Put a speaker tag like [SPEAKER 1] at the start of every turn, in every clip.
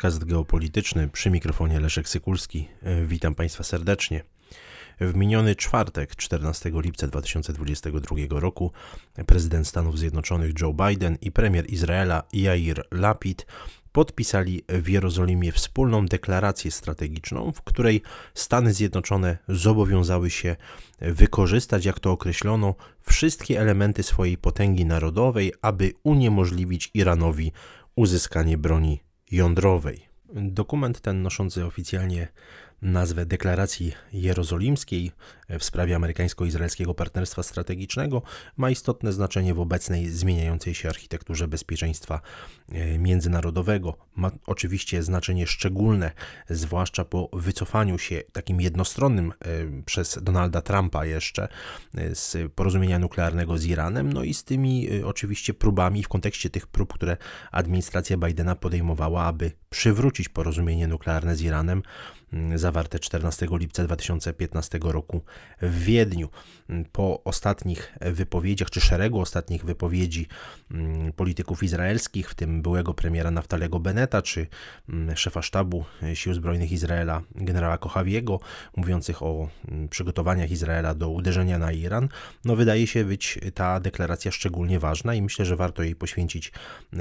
[SPEAKER 1] podcast geopolityczny przy mikrofonie Leszek Sykulski. E, witam Państwa serdecznie. W miniony czwartek, 14 lipca 2022 roku, prezydent Stanów Zjednoczonych Joe Biden i premier Izraela Yair Lapid podpisali w Jerozolimie wspólną deklarację strategiczną, w której Stany Zjednoczone zobowiązały się wykorzystać, jak to określono, wszystkie elementy swojej potęgi narodowej, aby uniemożliwić Iranowi uzyskanie broni jądrowej. Dokument ten noszący oficjalnie nazwę Deklaracji Jerozolimskiej w sprawie amerykańsko-izraelskiego partnerstwa strategicznego ma istotne znaczenie w obecnej zmieniającej się architekturze bezpieczeństwa e, międzynarodowego. Ma oczywiście znaczenie szczególne, zwłaszcza po wycofaniu się takim jednostronnym e, przez Donalda Trumpa jeszcze e, z porozumienia nuklearnego z Iranem, no i z tymi oczywiście próbami w kontekście tych prób, które administracja Bidena podejmowała, aby przywrócić porozumienie nuklearne z Iranem zawarte 14 lipca 2015 roku w Wiedniu. Mm, po ostatnich wypowiedziach, czy szeregu ostatnich wypowiedzi mm, polityków izraelskich, w tym byłego premiera Naftalego Beneta, czy szefa sztabu Sił Zbrojnych Izraela, generała Kochawiego, mówiących o przygotowaniach Izraela do uderzenia na Iran, no wydaje się być ta deklaracja szczególnie ważna i myślę, że warto jej poświęcić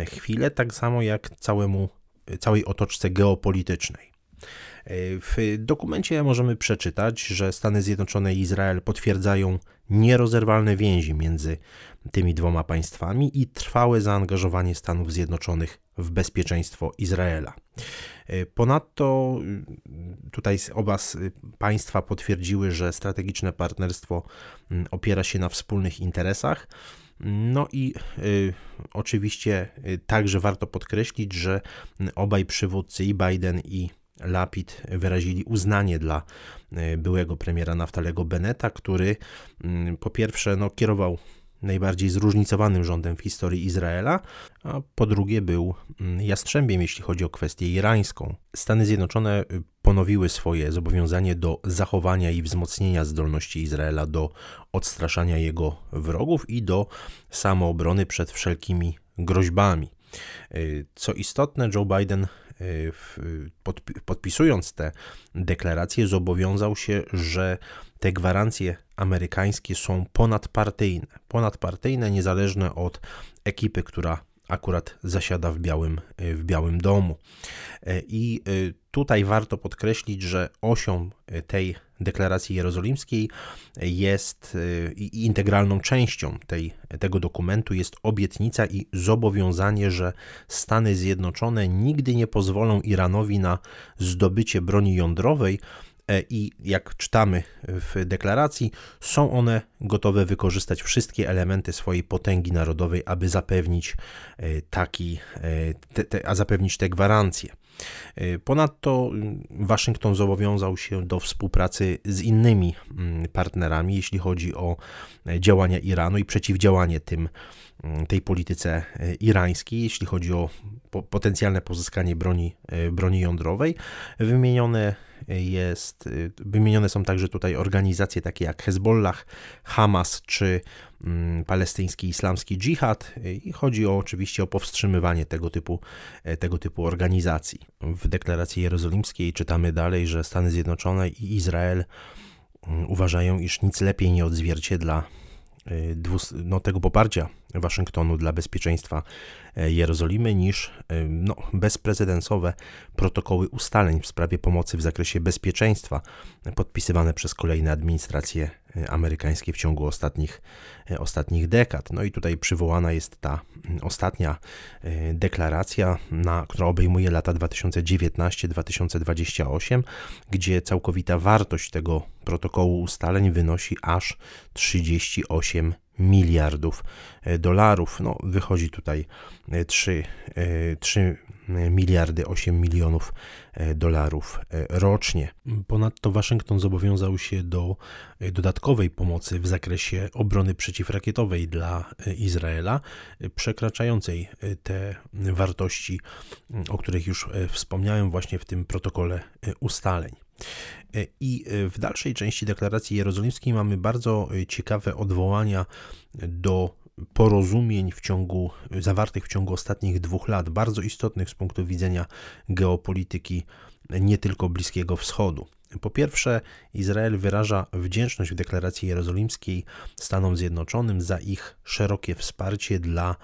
[SPEAKER 1] chwilę, tak samo jak całemu, całej otoczce geopolitycznej. W dokumencie możemy przeczytać, że Stany Zjednoczone i Izrael potwierdzają nierozerwalne więzi między tymi dwoma państwami i trwałe zaangażowanie Stanów Zjednoczonych w bezpieczeństwo Izraela. Ponadto tutaj oba państwa potwierdziły, że strategiczne partnerstwo mm, opiera się na wspólnych interesach. No i y, oczywiście y, także warto podkreślić, że obaj przywódcy, i Biden, i Lapid wyrazili uznanie dla e, byłego premiera Naftalego Beneta, który mm, po pierwsze no, kierował najbardziej zróżnicowanym rządem w historii Izraela, a po drugie był mm, jastrzębiem, jeśli chodzi o kwestię irańską. Stany Zjednoczone y, ponowiły swoje zobowiązanie do zachowania i wzmocnienia zdolności Izraela do odstraszania jego wrogów i do samoobrony przed wszelkimi groźbami. Y, co istotne, Joe Biden podpisując te deklaracje, zobowiązał się, że te gwarancje amerykańskie są ponadpartyjne. Ponadpartyjne, niezależne od ekipy, która akurat zasiada w Białym, y, w Białym Domu. Y, I tutaj warto podkreślić, że osią tej deklaracji jerozolimskiej jest i integralną częścią tej, tego dokumentu jest obietnica i zobowiązanie, że Stany Zjednoczone nigdy nie pozwolą Iranowi na zdobycie broni jądrowej, e, i jak czytamy w deklaracji, są one gotowe wykorzystać wszystkie elementy swojej potęgi narodowej, aby zapewnić e, taki, e, te, te, a zapewnić te gwarancje. Y, ponadto y, Waszyngton zobowiązał się do współpracy z innymi mm, partnerami, jeśli chodzi o e, działania Iranu i przeciwdziałanie tym, mm, tej polityce e, irańskiej, jeśli chodzi o potencjalne pozyskanie broni, e, broni jądrowej. Wymienione jest, wymienione są także tutaj organizacje takie jak Hezbollah, Hamas czy Mm, palestyński islamski dżihad i chodzi o, oczywiście o powstrzymywanie tego typu, e, tego typu organizacji. W deklaracji jerozolimskiej czytamy dalej, że Stany Zjednoczone i Izrael mm, uważają, iż nic lepiej nie odzwierciedla e, no, tego poparcia Waszyngtonu dla bezpieczeństwa e, Jerozolimy niż no, bezprecedensowe protokoły ustaleń w sprawie pomocy w zakresie bezpieczeństwa podpisywane przez kolejne administracje amerykańskie w ciągu ostatnich, ostatnich dekad. No i tutaj przywołana jest ta ostatnia e, deklaracja, na, która obejmuje lata 2019-2028, gdzie całkowita wartość tego protokołu ustaleń wynosi aż 38 miliardów e, dolarów. No, wychodzi tutaj 3, e, 3 miliardy 8 milionów e, dolarów e, rocznie. Ponadto Waszyngton zobowiązał się do e, dodatkowej pomocy w zakresie obrony przeciwrakietowej dla Izraela, przekraczającej te wartości, o których już wspomniałem właśnie w tym protokole ustaleń. I w dalszej części deklaracji jerozolimskiej mamy bardzo ciekawe odwołania do porozumień w ciągu, zawartych w ciągu ostatnich dwóch lat, bardzo istotnych z punktu widzenia geopolityki nie tylko Bliskiego Wschodu. Po pierwsze, Izrael wyraża wdzięczność w deklaracji jerozolimskiej Stanom Zjednoczonym za ich szerokie wsparcie dla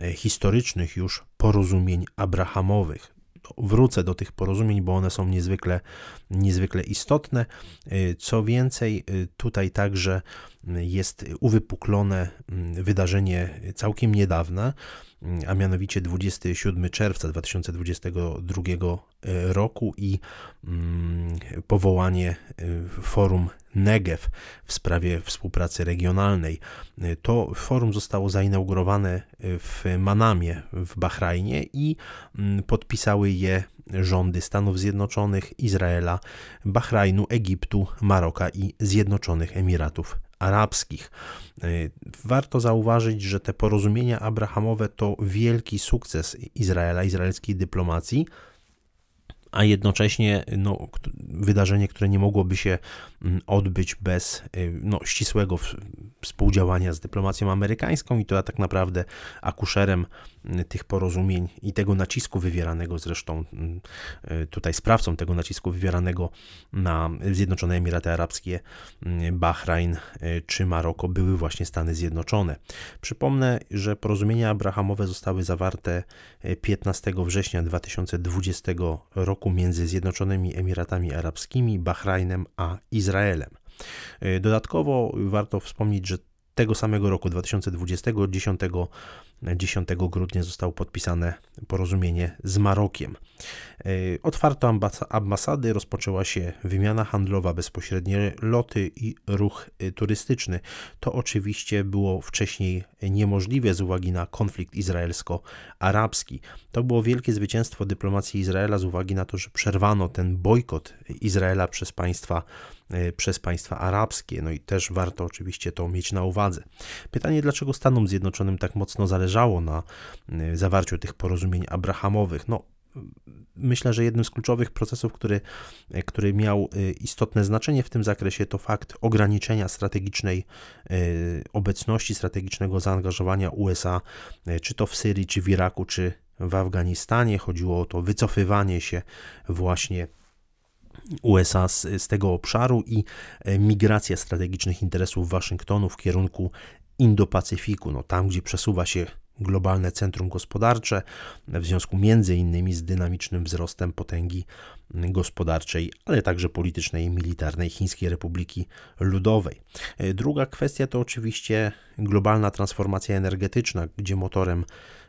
[SPEAKER 1] e, historycznych już porozumień abrahamowych. Wrócę do tych porozumień, bo one są niezwykle, niezwykle istotne. E, co więcej, e, tutaj także jest uwypuklone mm, wydarzenie całkiem niedawne, mm, a mianowicie 27 czerwca 2022 e, roku i mm, powołanie e, forum Negev w sprawie współpracy regionalnej. E, to forum zostało zainaugurowane w Manamie w Bahrajnie i podpisały je rządy Stanów Zjednoczonych, Izraela, Bahrajnu, Egiptu, Maroka i Zjednoczonych Emiratów arabskich. E, warto zauważyć, że te porozumienia abrahamowe to wielki sukces Izraela, izraelskiej dyplomacji, a jednocześnie no, wydarzenie, które nie mogłoby się mm, odbyć bez y, no, ścisłego współdziałania z dyplomacją amerykańską i to tak naprawdę akuszerem tych porozumień i tego nacisku wywieranego zresztą mm, y, tutaj sprawcą tego nacisku wywieranego na Zjednoczone Emiraty Arabskie, Bahrajn czy Maroko były właśnie Stany Zjednoczone. Przypomnę, że porozumienia abrahamowe zostały zawarte 15 września 2020 roku między Zjednoczonymi Emiratami Arabskimi, Bahrajnem a Izraelem. E, dodatkowo warto wspomnieć, że tego samego roku 2020, 10, 10 grudnia zostało podpisane porozumienie z Marokiem. E, otwarto ambasady, rozpoczęła się wymiana handlowa, bezpośrednie loty i ruch e, turystyczny. To oczywiście było wcześniej niemożliwe z uwagi na konflikt izraelsko-arabski. To było wielkie zwycięstwo dyplomacji Izraela z uwagi na to, że przerwano ten bojkot Izraela przez państwa E, przez państwa arabskie. No i też warto oczywiście to mieć na uwadze. Pytanie, dlaczego Stanom Zjednoczonym tak mocno zależało na zawarciu tych porozumień abrahamowych? No, myślę, że jednym z kluczowych procesów, który, e, który miał istotne znaczenie w tym zakresie, to fakt ograniczenia strategicznej obecności, strategicznego zaangażowania USA, czy to w Syrii, czy w Iraku, czy w Afganistanie. Chodziło o to wycofywanie się właśnie USA z, z tego obszaru i e, migracja strategicznych interesów Waszyngtonu w kierunku Indo-Pacyfiku, no tam gdzie przesuwa się globalne centrum gospodarcze, w związku między innymi z dynamicznym wzrostem potęgi gospodarczej, ale także politycznej i militarnej Chińskiej Republiki Ludowej. E, druga kwestia to oczywiście globalna transformacja energetyczna, gdzie motorem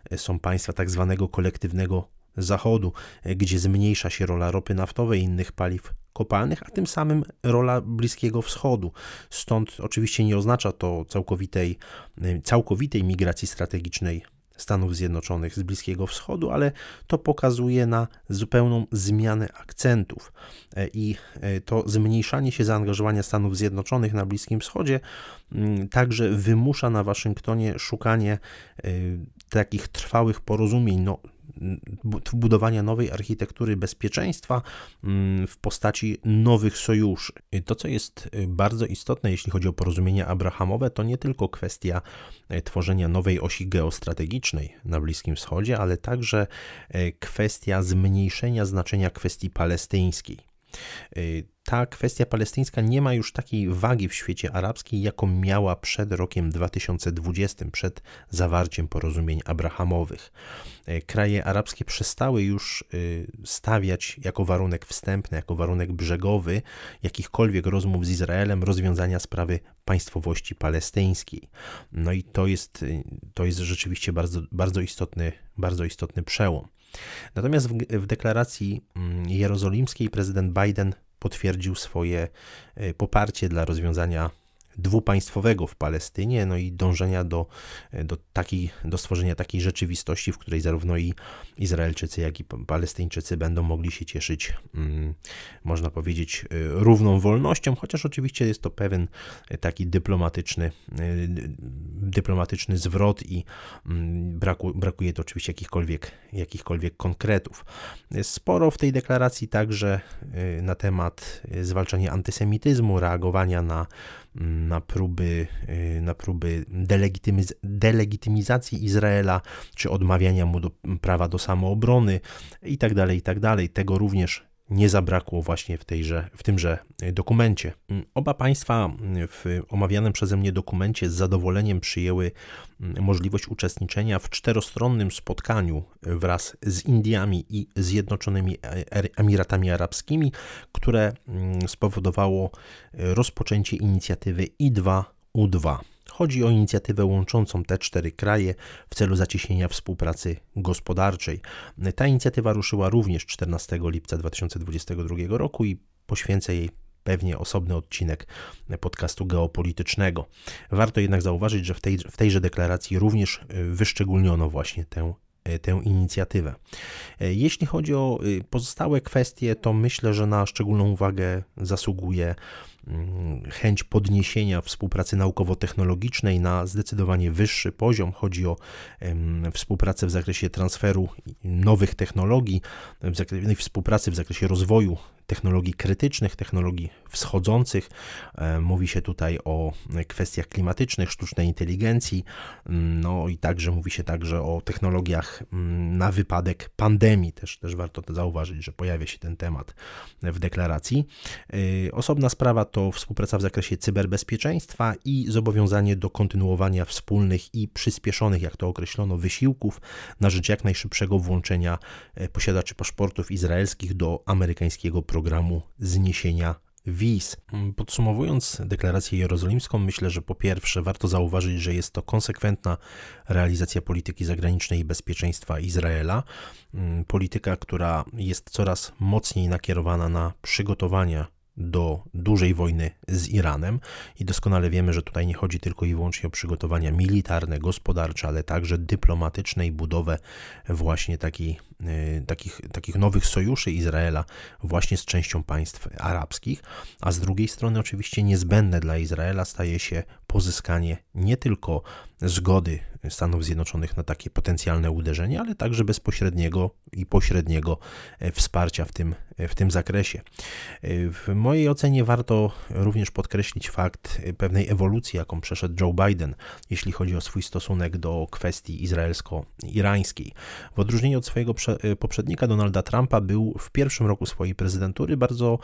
[SPEAKER 1] e, są państwa tak zwanego kolektywnego Zachodu, gdzie zmniejsza się rola ropy naftowej i innych paliw kopalnych, a tym samym rola Bliskiego Wschodu. Stąd oczywiście nie oznacza to całkowitej, całkowitej migracji strategicznej Stanów Zjednoczonych z Bliskiego Wschodu, ale to pokazuje na zupełną zmianę akcentów i to zmniejszanie się zaangażowania Stanów Zjednoczonych na Bliskim Wschodzie także wymusza na Waszyngtonie szukanie e, takich trwałych porozumień. No, budowania nowej architektury bezpieczeństwa mm, w postaci nowych sojuszy. To, co jest y, bardzo istotne, jeśli chodzi o porozumienia abrahamowe, to nie tylko kwestia y, tworzenia nowej osi geostrategicznej na Bliskim Wschodzie, ale także y, kwestia zmniejszenia znaczenia kwestii palestyńskiej. Y, ta kwestia palestyńska nie ma już takiej wagi w świecie arabskim, jaką miała przed rokiem 2020, przed zawarciem porozumień abrahamowych. Y, kraje arabskie przestały już y, stawiać jako warunek wstępny, jako warunek brzegowy jakichkolwiek rozmów z Izraelem rozwiązania sprawy państwowości palestyńskiej. No i to jest, to jest rzeczywiście bardzo, bardzo, istotny, bardzo istotny przełom. Natomiast w, w deklaracji mm, jerozolimskiej prezydent Biden potwierdził swoje e, poparcie dla rozwiązania dwupaństwowego w Palestynie, no i dążenia do, do, takiej, do stworzenia takiej rzeczywistości, w której zarówno i Izraelczycy, jak i Palestyńczycy będą mogli się cieszyć, mm, można powiedzieć, y, równą wolnością, chociaż oczywiście jest to pewien taki dyplomatyczny, y, dyplomatyczny zwrot i mm, braku, brakuje to oczywiście jakichkolwiek, jakichkolwiek konkretów. Sporo w tej deklaracji także y, na temat zwalczania antysemityzmu, reagowania na mm, na próby, na próby delegitymiz delegitymizacji Izraela, czy odmawiania mu do, prawa do samoobrony itd., tak itd. Tak Tego również nie zabrakło właśnie w, tejże, w tymże dokumencie. Oba państwa w omawianym przeze mnie dokumencie z zadowoleniem przyjęły możliwość uczestniczenia w czterostronnym spotkaniu wraz z Indiami i Zjednoczonymi Emiratami Arabskimi, które spowodowało rozpoczęcie inicjatywy I2U2. Chodzi o inicjatywę łączącą te cztery kraje w celu zacieśnienia współpracy gospodarczej. Ta inicjatywa ruszyła również 14 lipca 2022 roku i poświęcę jej pewnie osobny odcinek podcastu geopolitycznego. Warto jednak zauważyć, że w, tej, w tejże deklaracji również wyszczególniono właśnie tę tę inicjatywę. Jeśli chodzi o pozostałe kwestie, to myślę, że na szczególną uwagę zasługuje chęć podniesienia współpracy naukowo-technologicznej na zdecydowanie wyższy poziom. Chodzi o współpracę w zakresie transferu nowych technologii, w zakresie, współpracy w zakresie rozwoju technologii krytycznych, technologii wschodzących. E, mówi się tutaj o kwestiach klimatycznych, sztucznej inteligencji, mm, no i także mówi się także o technologiach mm, na wypadek pandemii. Też, też warto to zauważyć, że pojawia się ten temat w deklaracji. E, osobna sprawa to współpraca w zakresie cyberbezpieczeństwa i zobowiązanie do kontynuowania wspólnych i przyspieszonych, jak to określono, wysiłków na rzecz jak najszybszego włączenia e, posiadaczy paszportów izraelskich do amerykańskiego programu zniesienia wiz. Podsumowując deklarację jerozolimską, myślę, że po pierwsze warto zauważyć, że jest to konsekwentna realizacja polityki zagranicznej i bezpieczeństwa Izraela. Mm, polityka, która jest coraz mocniej nakierowana na przygotowania do dużej wojny z Iranem i doskonale wiemy, że tutaj nie chodzi tylko i wyłącznie o przygotowania militarne, gospodarcze, ale także dyplomatyczne i budowę właśnie takiej, takich, takich nowych sojuszy Izraela właśnie z częścią państw arabskich, a z drugiej strony oczywiście niezbędne dla Izraela staje się pozyskanie nie tylko zgody Stanów Zjednoczonych na takie potencjalne uderzenie, ale także bezpośredniego i pośredniego e, wsparcia w tym, e, w tym zakresie. E, w mojej ocenie warto również podkreślić fakt pewnej ewolucji, jaką przeszedł Joe Biden, jeśli chodzi o swój stosunek do kwestii izraelsko-irańskiej. W odróżnieniu od swojego poprzednika Donalda Trumpa był w pierwszym roku swojej prezydentury bardzo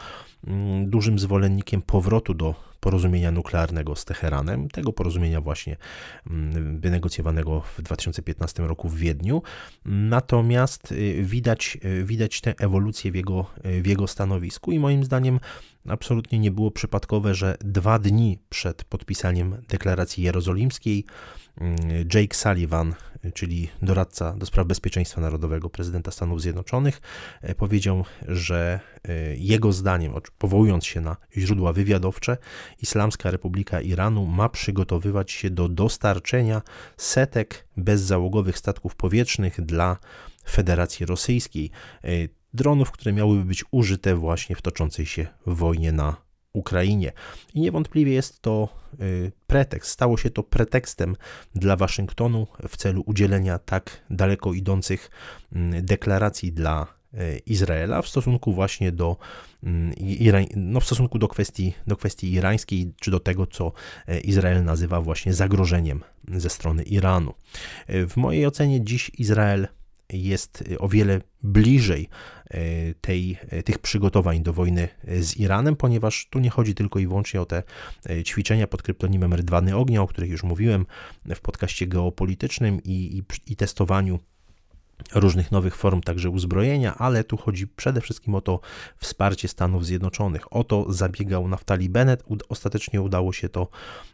[SPEAKER 1] mm, dużym zwolennikiem powrotu do porozumienia nuklearnego z Teheranem, tego porozumienia właśnie mm, wynegocjowanego w 2015 roku w Wiedniu. Natomiast y, widać, y, widać tę ewolucję w jego, y, w jego stanowisku i moim zdaniem absolutnie nie było przypadkowe, że dwa dni przed podpisaniem deklaracji jerozolimskiej Jake Sullivan, czyli doradca do spraw bezpieczeństwa narodowego prezydenta Stanów Zjednoczonych, e, powiedział, że e, jego zdaniem, powołując się na źródła wywiadowcze, Islamska Republika Iranu ma przygotowywać się do dostarczenia setek bezzałogowych statków powietrznych dla Federacji Rosyjskiej. E, dronów, które miałyby być użyte właśnie w toczącej się wojnie na Ukrainie. I niewątpliwie jest to y, pretekst, stało się to pretekstem dla Waszyngtonu w celu udzielenia tak daleko idących mm, deklaracji dla y, Izraela w stosunku właśnie do, mm, no w stosunku do kwestii, do kwestii irańskiej, czy do tego, co y, Izrael nazywa właśnie zagrożeniem ze strony Iranu. W mojej ocenie dziś Izrael jest o wiele bliżej e, tej, e, tych przygotowań do wojny z Iranem, ponieważ tu nie chodzi tylko i wyłącznie o te ćwiczenia pod kryptonimem Rydwany Ognia, o których już mówiłem w podcaście geopolitycznym i, i, i testowaniu różnych nowych form także uzbrojenia, ale tu chodzi przede wszystkim o to wsparcie Stanów Zjednoczonych. O to zabiegał Naftali Bennett, ostatecznie udało się to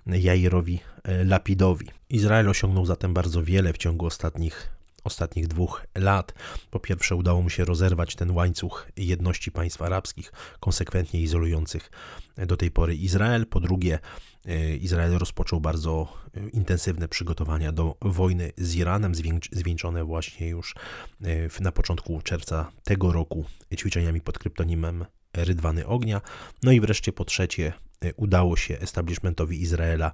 [SPEAKER 1] Jairowi Lapidowi. Izrael osiągnął zatem bardzo wiele w ciągu ostatnich ostatnich dwóch lat. Po pierwsze, udało mu się rozerwać ten łańcuch jedności państw arabskich, konsekwentnie izolujących do tej pory Izrael. Po drugie, e, Izrael rozpoczął bardzo e, intensywne przygotowania do wojny z Iranem, zwieńczone właśnie już e, na początku czerwca tego roku ćwiczeniami pod kryptonimem Rydwany Ognia. No i wreszcie po trzecie, udało się establishmentowi Izraela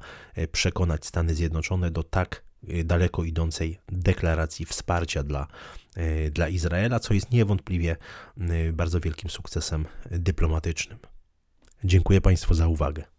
[SPEAKER 1] przekonać Stany Zjednoczone do tak daleko idącej deklaracji wsparcia dla, y, dla Izraela, co jest niewątpliwie y, bardzo wielkim sukcesem dyplomatycznym. Dziękuję Państwu za uwagę.